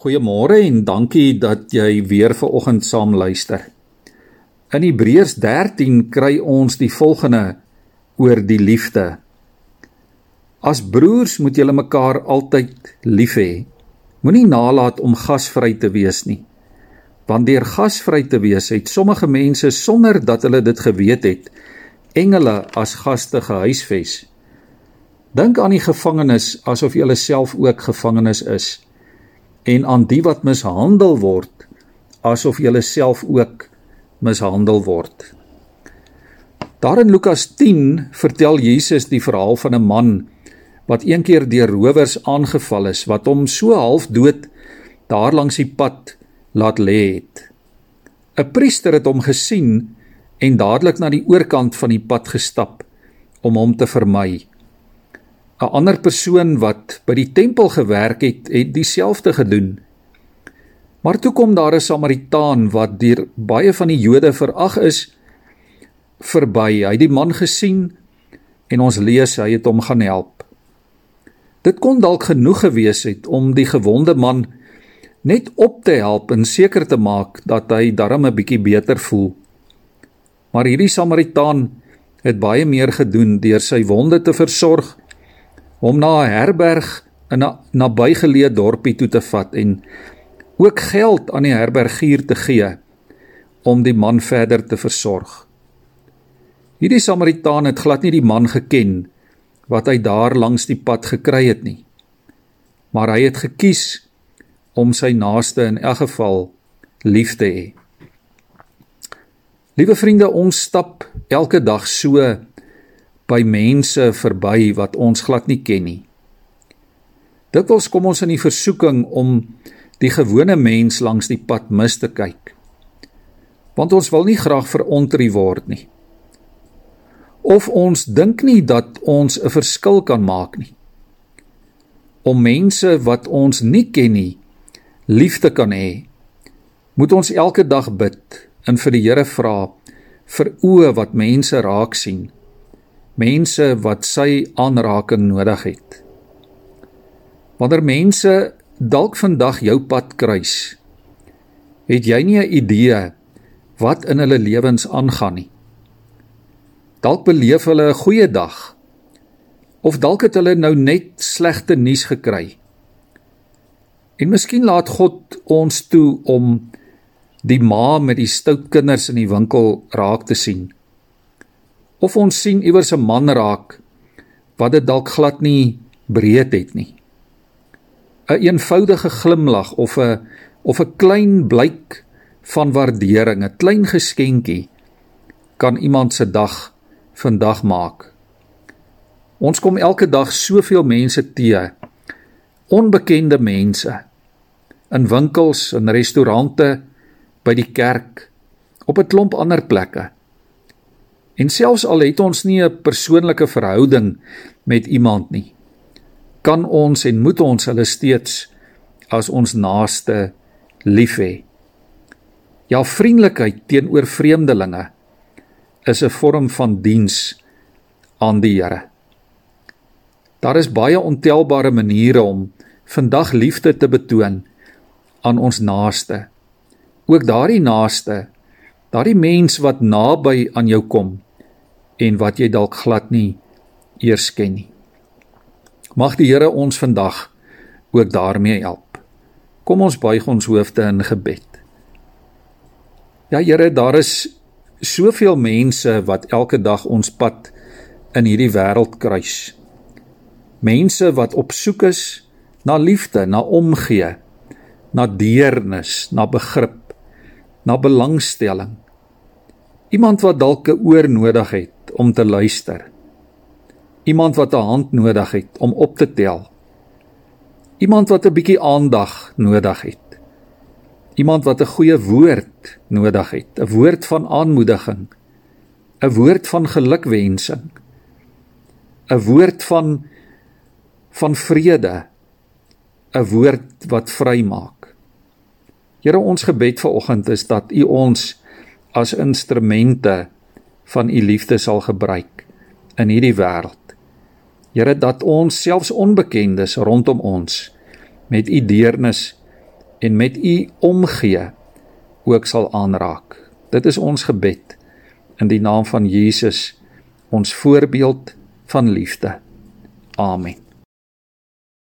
Goeiemôre en dankie dat jy weer ver oggend saam luister. In Hebreërs 13 kry ons die volgende oor die liefde. As broers moet julle mekaar altyd lief hê. Moenie nalat om gasvry te wees nie. Want deur gasvry te wees het sommige mense sonder dat hulle dit geweet het, engele as gaste gehuisves. Dink aan die gevangenes asof jy self ook gevangenes is en aan die wat mishandel word asof jy self ook mishandel word. Daar in Lukas 10 vertel Jesus die verhaal van 'n man wat een keer deur rowers aangeval is wat hom so half dood daar langs die pad laat lê het. 'n Priester het hom gesien en dadelik na die oorkant van die pad gestap om hom te vermy. 'n ander persoon wat by die tempel gewerk het, het dieselfde gedoen. Maar toe kom daar 'n Samaritaan wat deur baie van die Jode verag is verby. Hy het die man gesien en ons lees hy het hom gaan help. Dit kon dalk genoeg gewees het om die gewonde man net op te help en seker te maak dat hy darm 'n bietjie beter voel. Maar hierdie Samaritaan het baie meer gedoen deur sy wonde te versorg hom na 'n herberg in 'n nabygeleë dorpie toe te vat en ook geld aan die herbergier te gee om die man verder te versorg. Hierdie Samaritaan het glad nie die man geken wat hy daar langs die pad gekry het nie. Maar hy het gekies om sy naaste in elk geval lief te hê. Liewe vriende, ons stap elke dag so by mense verby wat ons glad nie ken nie. Dikwels kom ons in die versoeking om die gewone mens langs die pad mis te kyk. Want ons wil nie graag verontrie word nie. Of ons dink nie dat ons 'n verskil kan maak nie. Om mense wat ons nie ken nie liefde kan hê, moet ons elke dag bid en vir die Here vra vir oë wat mense raak sien mense wat sy aanraking nodig het. Wanneer mense dalk vandag jou pad kruis, het jy nie 'n idee wat in hulle lewens aangaan nie. Dalk beleef hulle 'n goeie dag of dalk het hulle nou net slegte nuus gekry. En miskien laat God ons toe om die ma met die stout kinders in die winkel raak te sien of ons sien iewers 'n man raak wat dit dalk glad nie breed het nie. 'n een eenvoudige glimlag of 'n of 'n klein blyk van waardering, 'n klein geskenkie kan iemand se dag vandag maak. Ons kom elke dag soveel mense teë. Onbekende mense in winkels en restaurante, by die kerk, op 'n klomp ander plekke. En selfs al het ons nie 'n persoonlike verhouding met iemand nie, kan ons en moet ons hulle steeds as ons naaste lief hê. Ja, vriendelikheid teenoor vreemdelinge is 'n vorm van diens aan die Here. Daar is baie ontelbare maniere om vandag liefde te betoon aan ons naaste. Ook daardie naaste, daardie mens wat naby aan jou kom en wat jy dalk glad nie eers ken nie. Mag die Here ons vandag ook daarmee help. Kom ons buig ons hoofde in gebed. Ja Here, daar is soveel mense wat elke dag ons pad in hierdie wêreld kruis. Mense wat op soek is na liefde, na omgee, na deernis, na begrip, na belangstelling. Iemand wat dalk 'n oor nodig het om te luister. Iemand wat 'n hand nodig het om op te tel. Iemand wat 'n bietjie aandag nodig het. Iemand wat 'n goeie woord nodig het, 'n woord van aanmoediging, 'n woord van gelukwensing, 'n woord van van vrede, 'n woord wat vrymaak. Here, ons gebed vir oggend is dat U ons as instrumente van u liefde sal gebruik in hierdie wêreld. Here dat ons selfs onbekendes rondom ons met u deernis en met u omgee ook sal aanraak. Dit is ons gebed in die naam van Jesus, ons voorbeeld van liefde. Amen.